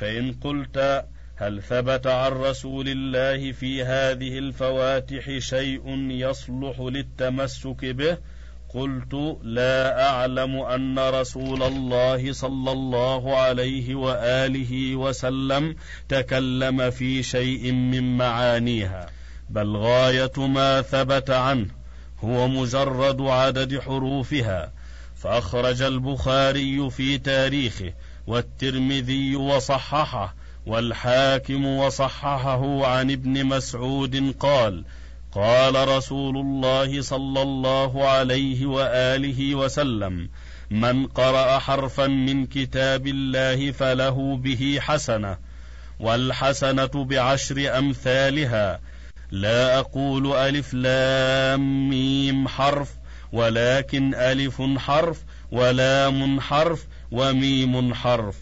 فإن قلت هل ثبت عن رسول الله في هذه الفواتح شيء يصلح للتمسك به؟ قلت لا أعلم أن رسول الله صلى الله عليه وآله وسلم تكلم في شيء من معانيها. بل غاية ما ثبت عنه هو مجرد عدد حروفها. فأخرج البخاري في تاريخه والترمذي وصححه والحاكم وصححه عن ابن مسعود قال قال رسول الله صلى الله عليه وآله وسلم من قرأ حرفا من كتاب الله فله به حسنة والحسنة بعشر أمثالها. لا أقول ألف لام ميم حرف ولكن ألف حرف ولام حرف وميم حرف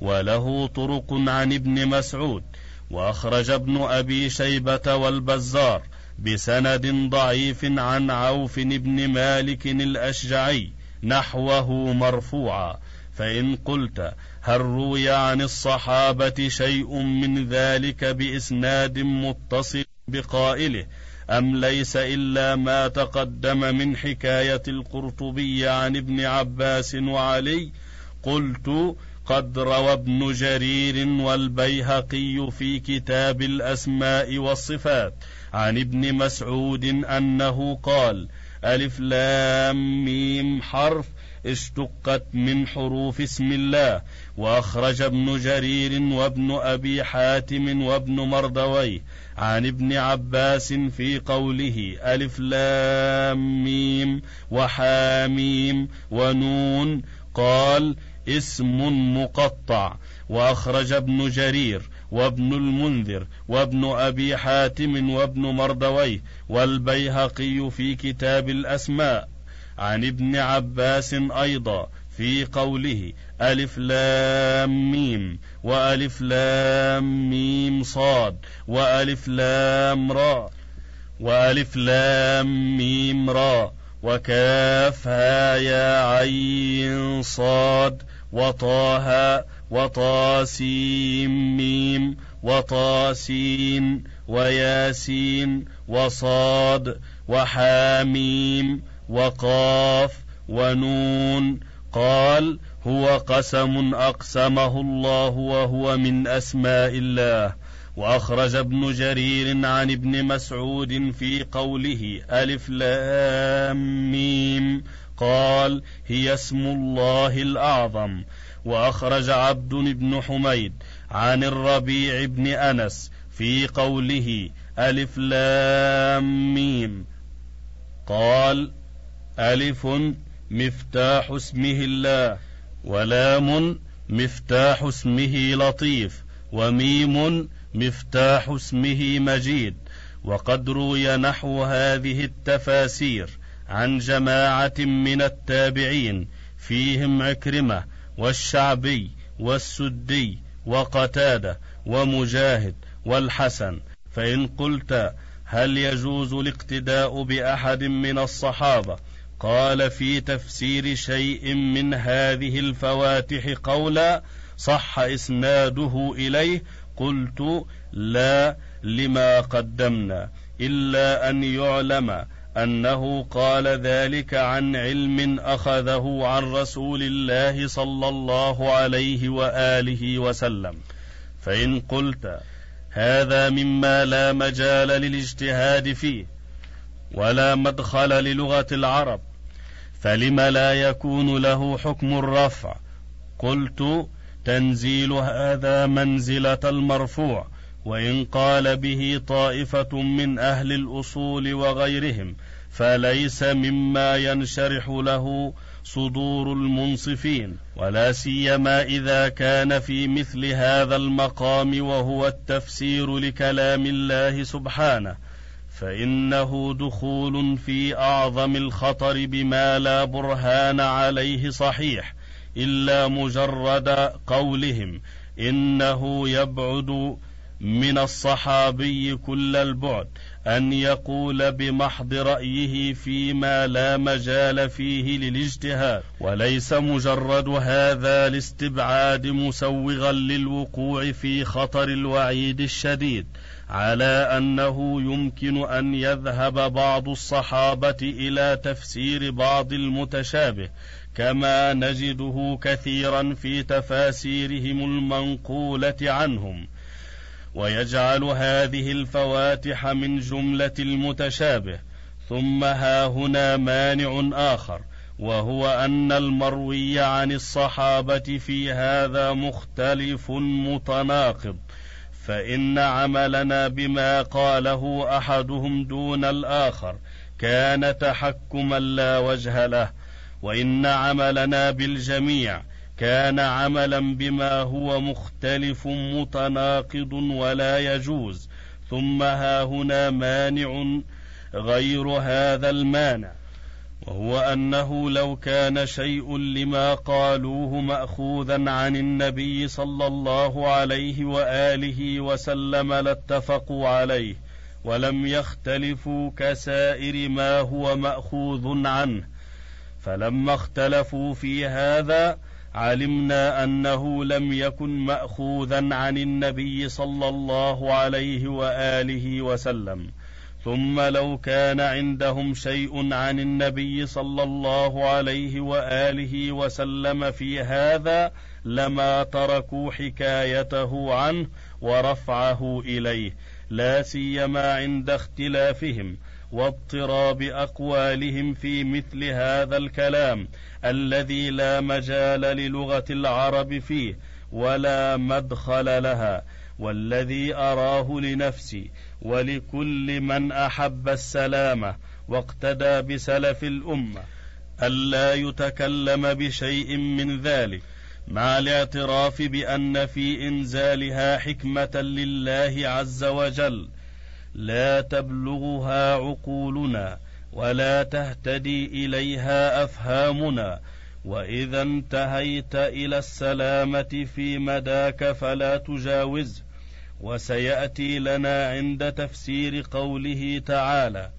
وله طرق عن ابن مسعود وأخرج ابن أبي شيبة والبزار بسند ضعيف عن عوف بن مالك الأشجعي نحوه مرفوعا فإن قلت هل روي عن الصحابة شيء من ذلك بإسناد متصل بقائله أم ليس إلا ما تقدم من حكاية القرطبي عن ابن عباس وعلي قلت قد روى ابن جرير والبيهقي في كتاب الأسماء والصفات عن ابن مسعود أنه قال ألف لام ميم حرف اشتقت من حروف اسم الله وأخرج ابن جرير وابن أبي حاتم وابن مردويه عن ابن عباس في قوله ألف لام ميم وحاميم ونون قال اسم مقطع وأخرج ابن جرير وابن المنذر وابن أبي حاتم وابن مردويه والبيهقي في كتاب الأسماء. عن ابن عباس أيضا في قوله ألف لام ميم وألف لام ميم صاد وألف لام را وألف لام ميم را وكاف ها يا عين صاد. وطه وطاسيم ميم وطاسين وياسين وصاد وحاميم وقاف ونون. قال هو قسم أقسمه الله وهو من أسماء الله. وأخرج ابن جرير عن ابن مسعود في قوله ألف لام ميم. قال هي اسم الله الأعظم. وأخرج عبد بن حميد عن الربيع بن أنس في قوله ألف لام ميم. قال ألف مفتاح اسمه الله ولام مفتاح اسمه لطيف وميم مفتاح اسمه مجيد. وقد روي نحو هذه التفاسير. عن جماعة من التابعين فيهم عكرمة والشعبي والسدي وقتادة ومجاهد والحسن فإن قلت هل يجوز الاقتداء بأحد من الصحابة قال في تفسير شيء من هذه الفواتح قولا صح إسناده إليه قلت لا لما قدمنا إلا أن يعلم أنه قال ذلك عن علم أخذه عن رسول الله صلى الله عليه وآله وسلم. فإن قلت هذا مما لا مجال للاجتهاد فيه ولا مدخل للغة العرب فلم لا يكون له حكم الرفع؟ قلت تنزيل هذا منزلة المرفوع وإن قال به طائفة من أهل الأصول وغيرهم فليس مما ينشرح له صدور المنصفين ولا سيما إذا كان في مثل هذا المقام وهو التفسير لكلام الله سبحانه فإنه دخول في أعظم الخطر بما لا برهان عليه صحيح إلا مجرد قولهم إنه يبعد من الصحابي كل البعد أن يقول بمحض رأيه فيما لا مجال فيه للاجتهاد وليس مجرد هذا الاستبعاد مسوغا للوقوع في خطر الوعيد الشديد على أنه يمكن أن يذهب بعض الصحابة إلى تفسير بعض المتشابه كما نجده كثيرا في تفاسيرهم المنقولة عنهم. ويجعل هذه الفواتح من جملة المتشابه ثم ها هنا مانع آخر وهو أن المروي عن الصحابة في هذا مختلف متناقض فإن عملنا بما قاله أحدهم دون الآخر كان تحكما لا وجه له وإن عملنا بالجميع كان عملا بما هو مختلف متناقض ولا يجوز ثم ها هنا مانع غير هذا المانع وهو أنه لو كان شيء لما قالوه ماخوذا عن النبي صلى الله عليه وآله وسلم لاتفقوا عليه ولم يختلفوا كسائر ما هو مأخوذ عنه فلما اختلفوا في هذا علمنا أنه لم يكن ماخوذا عن النبي صلى الله عليه وآله وسلم. ثم لو كان عندهم شيء عن النبي صلى الله عليه وآله وسلم في هذا لما تركوا حكايته عنه ورفعه إليه لا سيما عند اختلافهم واضطراب أقوالهم في مثل هذا الكلام الذي لا مجال للغة العرب فيه ولا مدخل لها. والذي أراه لنفسي ولكل من أحب السلامة واقتدى بسلف الأمة. ألا يتكلم بشيء من ذلك مع الاعتراف بأن في إنزالها حكمة لله عز وجل. لا تبلغها عقولنا ولا تهتدي إليها أفهامنا. وإذا انتهيت إلى السلامة في مداك فلا تجاوزه وسيأتي لنا عند تفسير قوله تعالى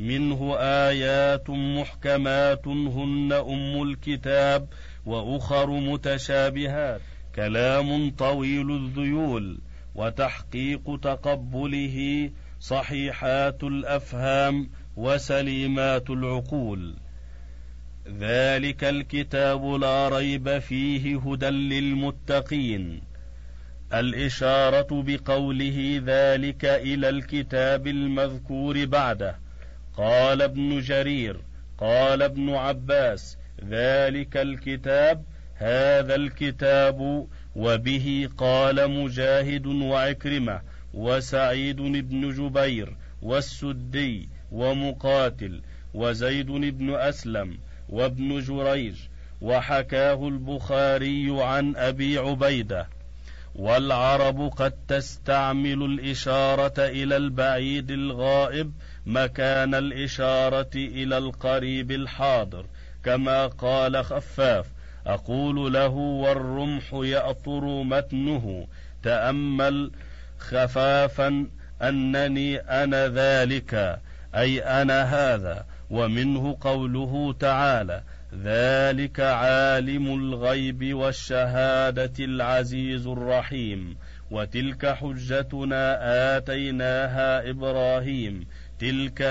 منه آيات محكمات هن أم الكتاب وأخر متشابهات كلام طويل الذيول وتحقيق تقبله صحيحات الأفهام وسليمات العقول. ذلك الكتاب لا ريب فيه هدى للمتقين. الإشارة بقوله ذلك إلى الكتاب المذكور بعده. قال ابن جرير قال ابن عباس ذلك الكتاب هذا الكتاب وبه قال مجاهد وعكرمة وسعيد بن جبير والسدي ومقاتل وزيد بن أسلم وابن جريج وحكاه البخاري عن أبي عبيدة. والعرب قد تستعمل الإشارة إلى البعيد الغائب مكان الإشارة إلى القريب الحاضر كما قال خفاف أقول له والرمح يأطر متنه تأمل خفافا أنني أنا ذلك أي أنا هذا ومنه قوله تعالى ذلك عالم الغيب والشهادة العزيز الرحيم. وتلك حجتنا آتيناها إبراهيم. تلك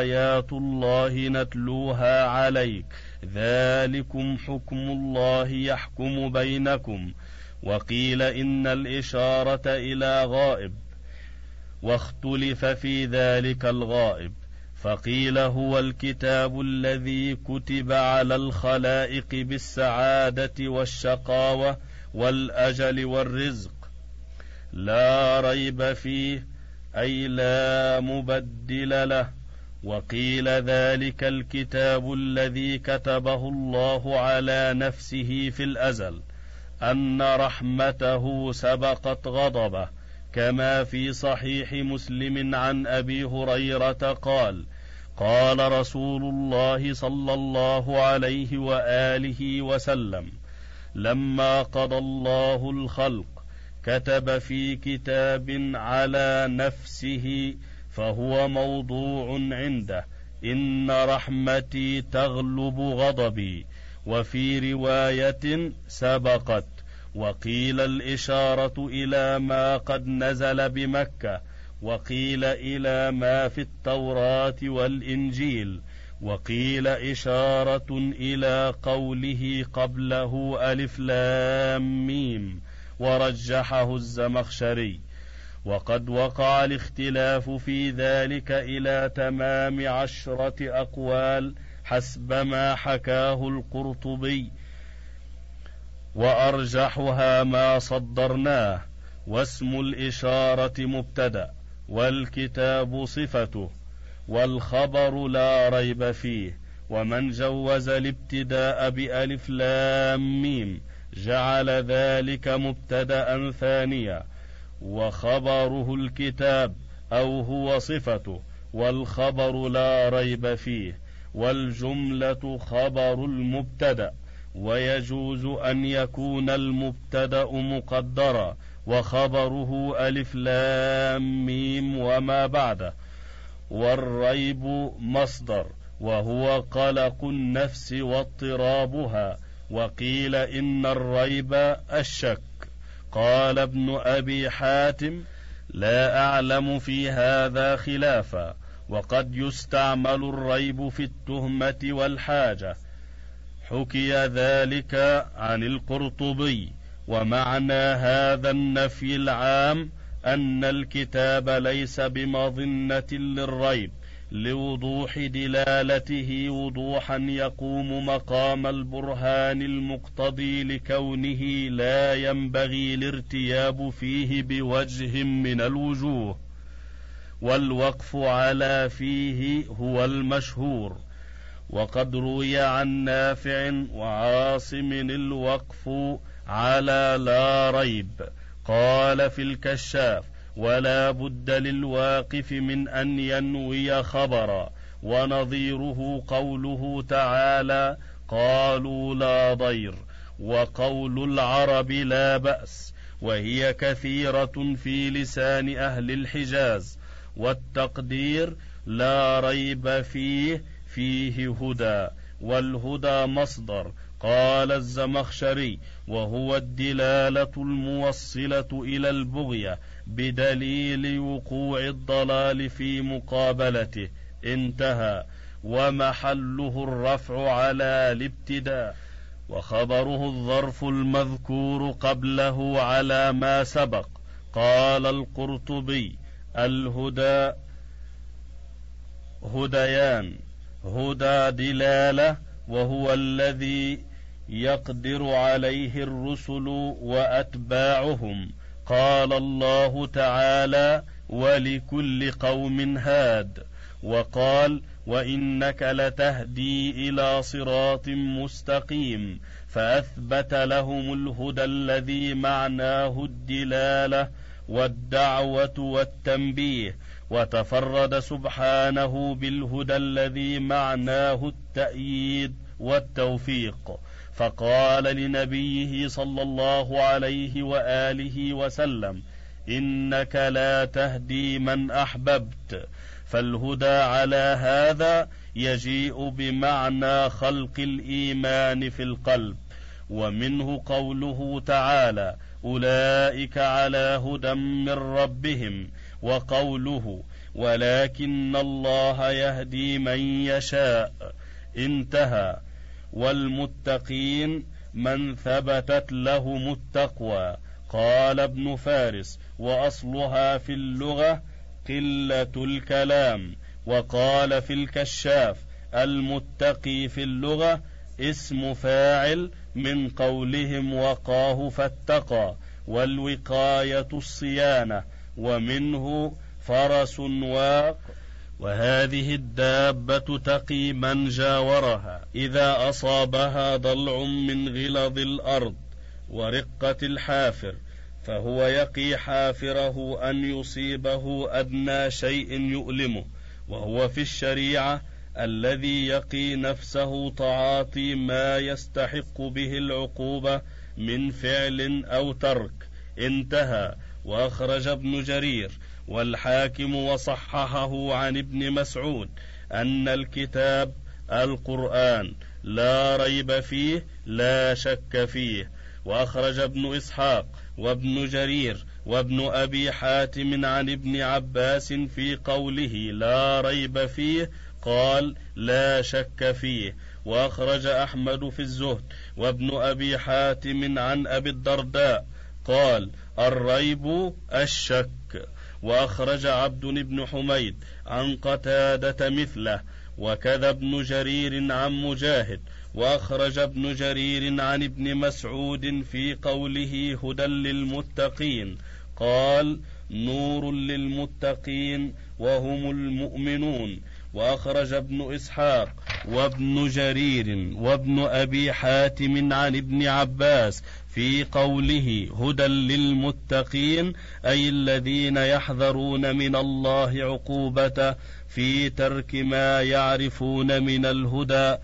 آيات الله نتلوها عليك. ذلكم حكم الله يحكم بينكم. وقيل إن الإشارة إلى غائب. واختلف في ذلك الغائب. فقيل هو الكتاب الذي كتب على الخلائق بالسعادة والشقاوة والأجل والرزق. لا ريب فيه أي لا مبدل له. وقيل ذلك الكتاب الذي كتبه الله على نفسه في الأزل أن رحمته سبقت غضبه. كما في صحيح مسلم عن أبي هريرة قال قال رسول الله صلى الله عليه وآله وسلم لما قضى الله الخلق كتب في كتاب على نفسه فهو موضوع عنده إن رحمتي تغلب غضبي وفي رواية سبقت وقيل الإشارة إلى ما قد نزل بمكة وقيل إلى ما في التوراة والإنجيل وقيل إشارة إلى قوله قبله ألف لام ميم ورجحه الزمخشري. وقد وقع الاختلاف في ذلك إلى تمام عشرة أقوال حسب ما حكاه القرطبي. وأرجحها ما صدرناه واسم الإشارة مبتدأ. والكتاب صفته والخبر لا ريب فيه ومن جوز الابتداء بألف لام ميم جعل ذلك مبتدأ ثانيا. وخبره الكتاب أو هو صفته والخبر لا ريب فيه والجملة خبر المبتدأ. ويجوز أن يكون المبتدأ مقدرا وخبره ألف لام ميم وما بعده والريب مصدر وهو قلق النفس واضطرابها وقيل إن الريب الشك. قال ابن أبي حاتم لا أعلم في هذا خلافا وقد يستعمل الريب في التهمة والحاجة. حكي ذلك عن القرطبي. ومعنى هذا النفي العام أن الكتاب ليس بمظنة للريب لوضوح دلالته وضوحا يقوم مقام البرهان المقتضي لكونه لا ينبغي الارتياب فيه بوجه من الوجوه. والوقف على فيه هو المشهور. وقد روي عن نافع وعاصم الوقف على لا ريب. قال في الكشاف ولا بد للواقف من أن ينوي خبرا. ونظيره قوله تعالى قالوا لا ضير. وقول العرب لا بأس. وهي كثيرة في لسان أهل الحجاز. والتقدير لا ريب فيه فيه هدى. والهدى مصدر. قال الزمخشري وهو الدلالة الموصلة إلى البغية بدليل وقوع الضلال في مقابلته. انتهى. ومحله الرفع على الابتداء. وخبره الظرف المذكور قبله على ما سبق. قال القرطبي الهدى هديان. هدى دلالة وهو الذي يقدر عليه الرسل وأتباعهم. قال الله تعالى ولكل قوم هاد. وقال وإنك لتهدي إلى صراط مستقيم. فأثبت لهم الهدى الذي معناه الدلالة والدعوة والتنبيه. وتفرد سبحانه بالهدى الذي معناه التأييد والتوفيق. فقال لنبيه صلى الله عليه وآله وسلم إنك لا تهدي من أحببت. فالهدى على هذا يجيء بمعنى خلق الإيمان في القلب. ومنه قوله تعالى أولئك على هدى من ربهم. وقوله ولكن الله يهدي من يشاء. انتهى. والمتقين من ثبتت لهم التقوى. قال ابن فارس وأصلها في اللغة قلة الكلام. وقال في الكشاف المتقي في اللغة اسم فاعل من قولهم وقاه فاتقى. والوقاية الصيانة ومنه فرس واق وهذه الدابة تقي من جاورها إذا أصابها ضلع من غلظ الأرض ورقة الحافر فهو يقي حافره أن يصيبه أدنى شيء يؤلمه وهو في الشريعة الذي يقي نفسه تعاطي ما يستحق به العقوبة من فعل أو ترك انتهى وأخرج ابن جرير والحاكم وصححه عن ابن مسعود أن الكتاب القرآن لا ريب فيه لا شك فيه. وأخرج ابن إسحاق وابن جرير وابن أبي حاتم عن ابن عباس في قوله لا ريب فيه قال لا شك فيه. وأخرج أحمد في الزهد وابن أبي حاتم عن أبي الدرداء قال الريب الشك. واخرج عبد بن حميد عن قتادة مثله وكذا ابن جرير عن مجاهد واخرج ابن جرير عن ابن مسعود في قوله هدى للمتقين قال نور للمتقين وهم المؤمنون. واخرج ابن إسحاق وابن جرير وابن أبي حاتم عن ابن عباس في قوله هدى للمتقين أي الذين يحذرون من الله عقوبته في ترك ما يعرفون من الهدى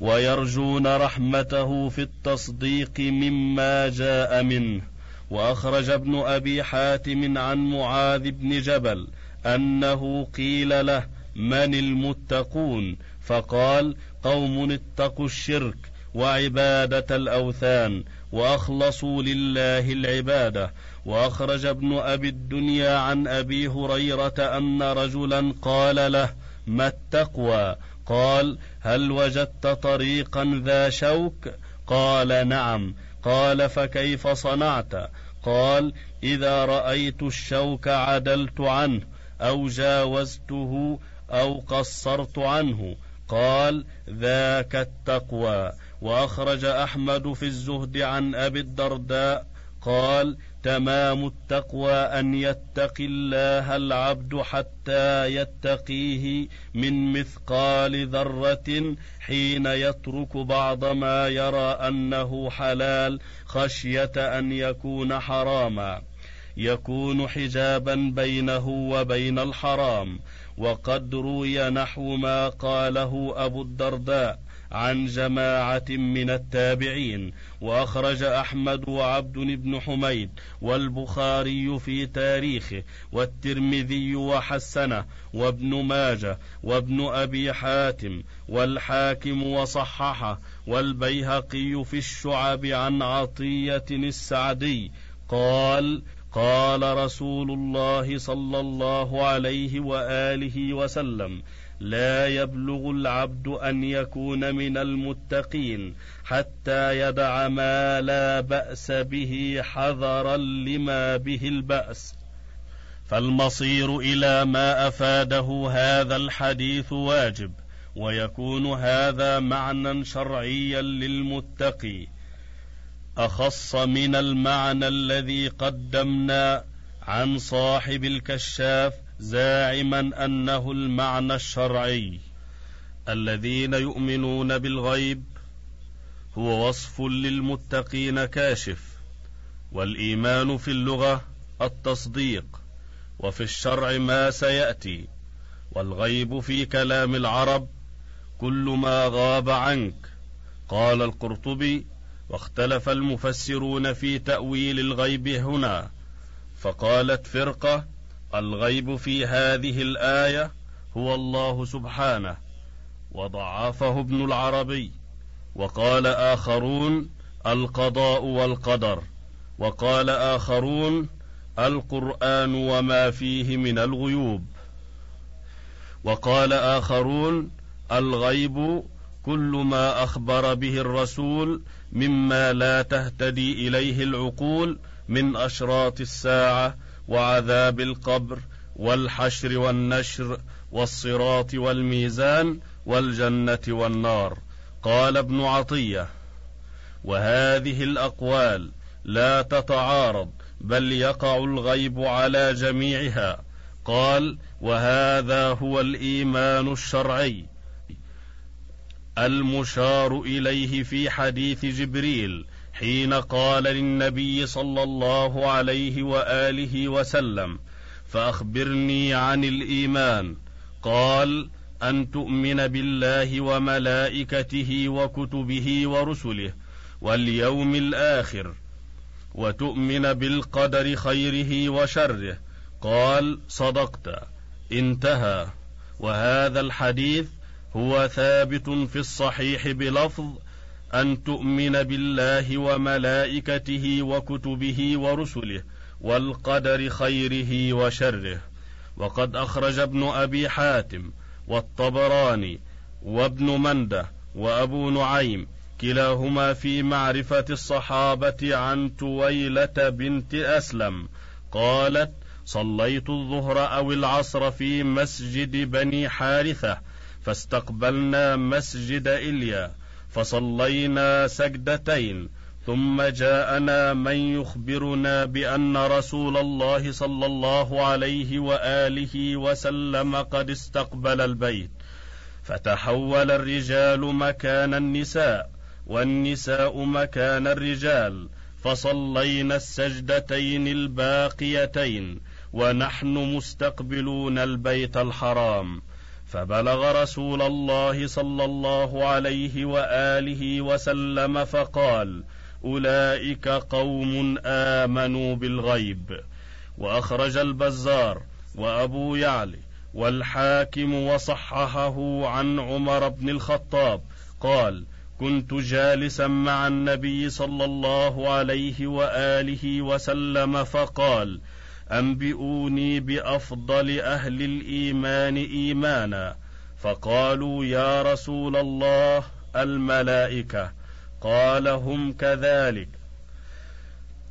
ويرجون رحمته في التصديق مما جاء منه. وأخرج ابن أبي حاتم عن معاذ بن جبل أنه قيل له من المتقون؟ فقال قوم اتقوا الشرك وعبادة الأوثان وأخلصوا لله العبادة. وأخرج ابن أبي الدنيا عن أبي هريرة أن رجلا قال له ما التقوى؟ قال هل وجدت طريقا ذا شوك؟ قال نعم. قال فكيف صنعت؟ قال إذا رأيت الشوك عدلت عنه أو جاوزته أو قصرت عنه قال ذاك التقوى. وأخرج أحمد في الزهد عن أبي الدرداء قال تمام التقوى أن يتقي الله العبد حتى يتقيه من مثقال ذرة حين يترك بعض ما يرى أنه حلال خشية أن يكون حراما. يكون حجابا بينه وبين الحرام. وقد روي نحو ما قاله أبو الدرداء عن جماعة من التابعين وأخرج أحمد وعبد بن حميد والبخاري في تاريخه والترمذي وحسنه وابن ماجه وابن أبي حاتم والحاكم وصححه والبيهقي في الشعب عن عطية السعدي قال قال رسول الله صلى الله عليه وآله وسلم لا يبلغ العبد أن يكون من المتقين حتى يدع ما لا بأس به حذرا لما به البأس. فالمصير إلى ما أفاده هذا الحديث واجب ويكون هذا معنى شرعيا للمتقي. أخص من المعنى الذي قدمنا عن صاحب الكشاف زاعما أنه المعنى الشرعي. الذين يؤمنون بالغيب هو وصف للمتقين كاشف والإيمان في اللغة التصديق وفي الشرع ما سيأتي والغيب في كلام العرب كل ما غاب عنك. قال القرطبي واختلف المفسرون في تأويل الغيب هنا فقالت فرقة الغيب في هذه الآية هو الله سبحانه وضعفه ابن العربي وقال آخرون القضاء والقدر وقال آخرون القرآن وما فيه من الغيوب وقال آخرون الغيب كل ما أخبر به الرسول مما لا تهتدي إليه العقول من أشراط الساعة وعذاب القبر والحشر والنشر والصراط والميزان والجنة والنار. قال ابن عطية وهذه الأقوال لا تتعارض بل يقع الغيب على جميعها. قال وهذا هو الإيمان الشرعي. المشار إليه في حديث جبريل حين قال للنبي صلى الله عليه وآله وسلم فأخبرني عن الإيمان. قال أن تؤمن بالله وملائكته وكتبه ورسله واليوم الآخر وتؤمن بالقدر خيره وشره. قال صدقت. انتهى. وهذا الحديث هو ثابت في الصحيح بلفظ أن تؤمن بالله وملائكته وكتبه ورسله والقدر خيره وشره. وقد أخرج ابن أبي حاتم والطبراني وابن مندة وأبو نعيم كلاهما في معرفة الصحابة عن تويلة بنت أسلم. قالت صليت الظهر أو العصر في مسجد بني حارثة فاستقبلنا مسجد إليا فصلينا سجدتين ثم جاءنا من يخبرنا بأن رسول الله صلى الله عليه وآله وسلم قد استقبل البيت. فتحول الرجال مكان النساء والنساء مكان الرجال فصلينا السجدتين الباقيتين ونحن مستقبلون البيت الحرام. فبلغ رسول الله صلى الله عليه وآله وسلم فقال أولئك قوم آمنوا بالغيب. وأخرج البزار وأبو يعلي والحاكم وصححه عن عمر بن الخطاب قال كنت جالسا مع النبي صلى الله عليه وآله وسلم فقال أنبئوني بأفضل أهل الإيمان إيمانا. فقالوا يا رسول الله الملائكة قال هم كذلك.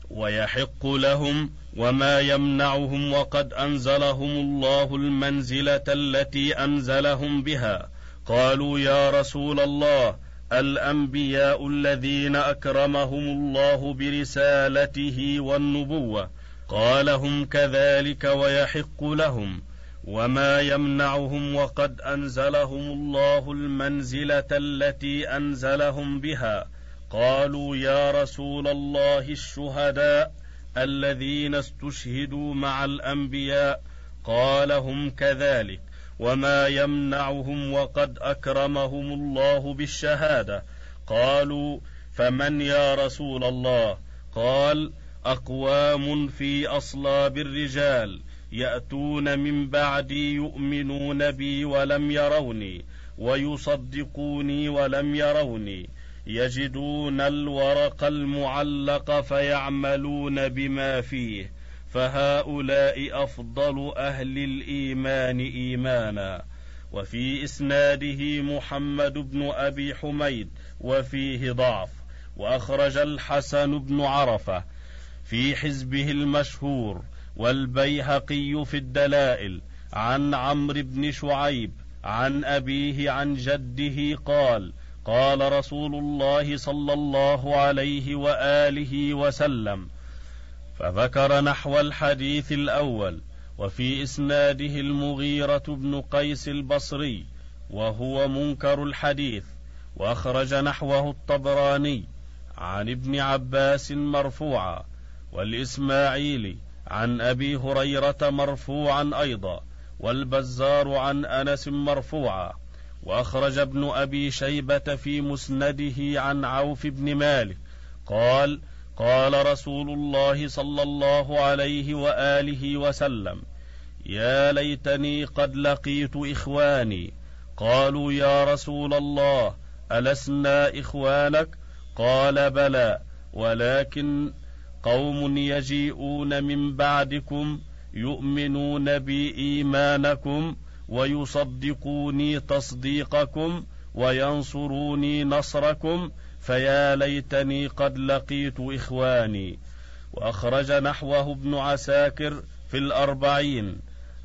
ويحق لهم وما يمنعهم وقد أنزلهم الله المنزلة التي أنزلهم بها. قالوا يا رسول الله الأنبياء الذين أكرمهم الله برسالته والنبوة قال هم كذلك ويحق لهم وما يمنعهم وقد أنزلهم الله المنزلة التي أنزلهم بها. قالوا يا رسول الله الشهداء الذين استشهدوا مع الأنبياء. قال هم كذلك وما يمنعهم وقد أكرمهم الله بالشهادة. قالوا فمن يا رسول الله؟ قال أقوام في أصلاب الرجال يأتون من بعدي يؤمنون بي ولم يروني ويصدقوني ولم يروني يجدون الورق المعلق فيعملون بما فيه فهؤلاء أفضل أهل الإيمان إيمانا وفي إسناده محمد بن أبي حميد وفيه ضعف وأخرج الحسن بن عرفة في حزبه المشهور والبيهقي في الدلائل عن عمرو بن شعيب عن أبيه عن جده قال قال رسول الله صلى الله عليه وآله وسلم فذكر نحو الحديث الأول وفي إسناده المغيرة بن قيس البصري وهو منكر الحديث وأخرج نحوه الطبراني عن ابن عباس مرفوعا والإسماعيلي عن أبي هريرة مرفوعا أيضا والبزار عن أنس مرفوعا وأخرج ابن أبي شيبة في مسنده عن عوف بن مالك قال قال رسول الله صلى الله عليه وآله وسلم يا ليتني قد لقيت إخواني. قالوا يا رسول الله ألسنا إخوانك؟ قال بلى ولكن قوم يجيئون من بعدكم يؤمنون بي ايمانكم ويصدقوني تصديقكم وينصروني نصركم فيا ليتني قد لقيت إخواني. وأخرج نحوه ابن عساكر في الأربعين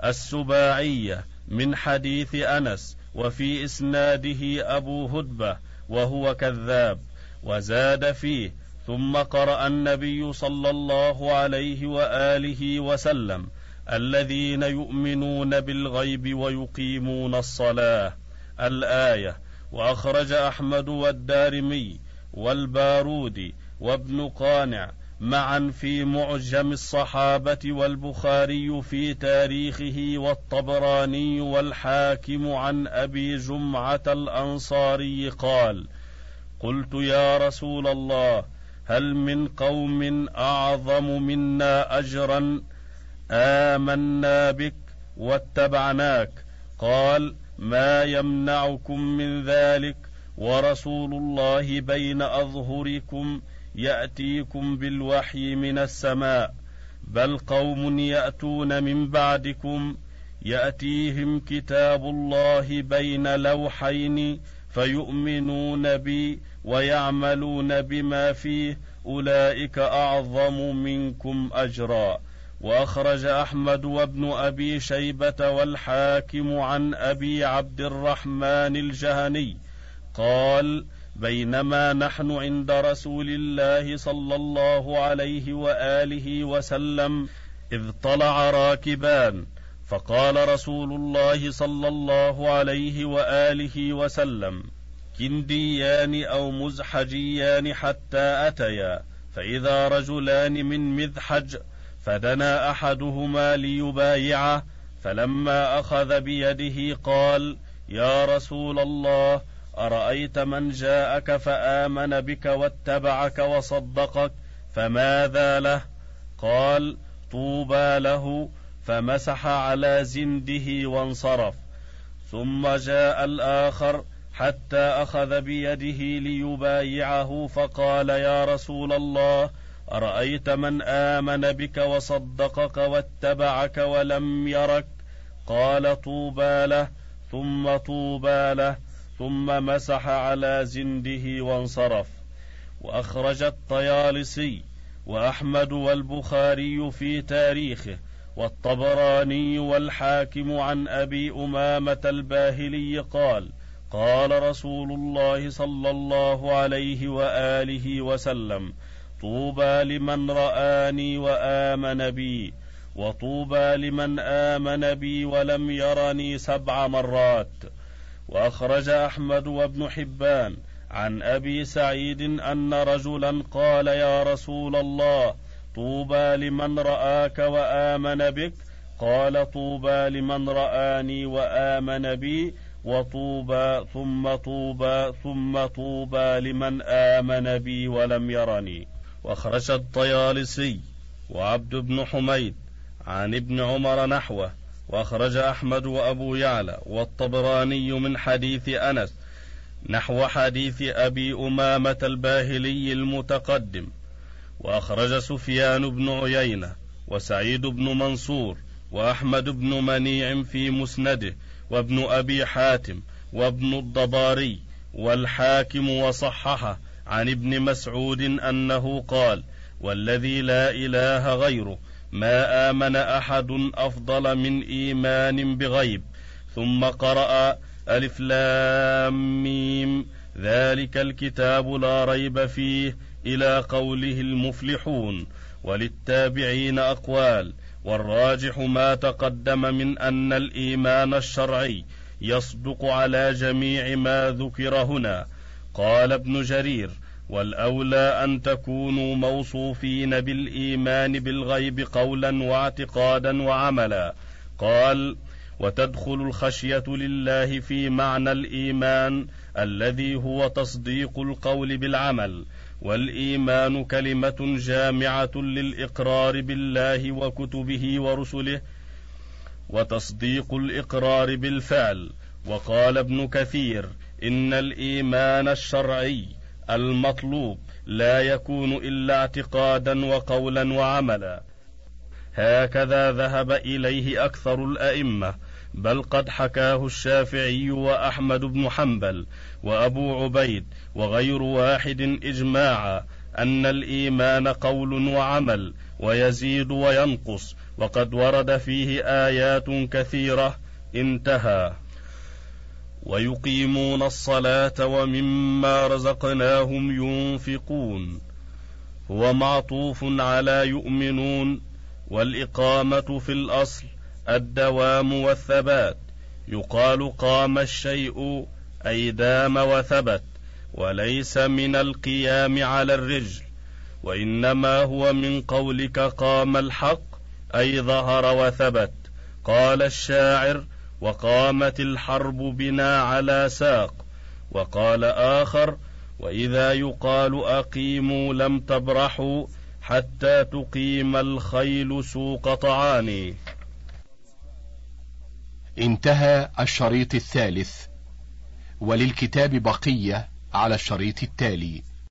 السباعية من حديث أنس وفي إسناده أبو هدبة وهو كذاب وزاد فيه ثم قرأ النبي صلى الله عليه وآله وسلم الذين يؤمنون بالغيب ويقيمون الصلاة الآية وأخرج أحمد والدارمي والبارودي وابن قانع معا في معجم الصحابة والبخاري في تاريخه والطبراني والحاكم عن أبي جمعة الأنصاري قال: قلت يا رسول الله هل من قوم أعظم منا أجرا؟ آمنا بك واتبعناك. قال ما يمنعكم من ذلك ورسول الله بين أظهركم يأتيكم بالوحي من السماء. بل قوم يأتون من بعدكم يأتيهم كتاب الله بين لوحين فيؤمنون بي ويعملون بما فيه أولئك أعظم منكم أجرا. وأخرج أحمد وابن أبي شيبة والحاكم عن أبي عبد الرحمن الجهني قال بينما نحن عند رسول الله صلى الله عليه وآله وسلم إذ طلع راكبان فقال رسول الله صلى الله عليه وآله وسلم كنديان أو مزحجيان حتى أتيا فإذا رجلان من مذحج فدنا أحدهما ليبايعه فلما أخذ بيده قال يا رسول الله أرأيت من جاءك فآمن بك واتبعك وصدقك فماذا له؟ قال طوبى له. فمسح على زنده وانصرف. ثم جاء الآخر حتى أخذ بيده ليبايعه فقال يا رسول الله أرأيت من آمن بك وصدقك واتبعك ولم يرك؟ قال طوبى له ثم طوبى له ثم مسح على زنده وانصرف. وأخرج الطيالسي وأحمد والبخاري في تاريخه والطبراني والحاكم عن أبي أمامة الباهلي قال قال رسول الله صلى الله عليه وآله وسلم طوبى لمن رآني وآمن بي وطوبى لمن آمن بي ولم يرني سبع مرات. وأخرج أحمد وابن حبان عن أبي سعيد أن رجلا قال يا رسول الله طوبى لمن رآك وآمن بك. قال طوبى لمن رآني وآمن بي وطوبى ثم طوبى ثم طوبى لمن آمن بي ولم يرني. وأخرج الطيالسي وعبد بن حميد عن ابن عمر نحوه. وأخرج أحمد وأبو يعلى والطبراني من حديث أنس نحو حديث أبي أمامة الباهلي المتقدم. وأخرج سفيان بن عيينة وسعيد بن منصور وأحمد بن منيع في مسنده. وابن أبي حاتم وابن الضباري والحاكم وصححه عن ابن مسعود أنه قال والذي لا إله غيره ما آمن أحد أفضل من إيمان بغيب. ثم قرأ ألف لام ميم ذلك الكتاب لا ريب فيه إلى قوله المفلحون. وللتابعين أقوال والراجح ما تقدم من أن الإيمان الشرعي يصدق على جميع ما ذكر هنا. قال ابن جرير والأولى أن تكونوا موصوفين بالإيمان بالغيب قولا واعتقادا وعملا. قال وتدخل الخشية لله في معنى الإيمان الذي هو تصديق القول بالعمل. والإيمان كلمة جامعة للإقرار بالله وكتبه ورسله وتصديق الإقرار بالفعل. وقال ابن كثير إن الإيمان الشرعي المطلوب لا يكون إلا اعتقادا وقولا وعملا. هكذا ذهب إليه أكثر الأئمة بل قد حكاه الشافعي وأحمد بن حنبل وأبو عبيد وغير واحد إجماعا أن الإيمان قول وعمل ويزيد وينقص وقد ورد فيه آيات كثيرة انتهى. ويقيمون الصلاة ومما رزقناهم ينفقون. هو معطوف على يؤمنون والإقامة في الأصل الدوام والثبات. يقال قام الشيء أي دام وثبت وليس من القيام على الرجل وإنما هو من قولك قام الحق أي ظهر وثبت. قال الشاعر وقامت الحرب بنا على ساق. وقال آخر وإذا يقال أقيموا لم تبرحوا حتى تقيم الخيل سوق طعام انتهى الشريط الثالث. وللكتاب بقية على الشريط التالي.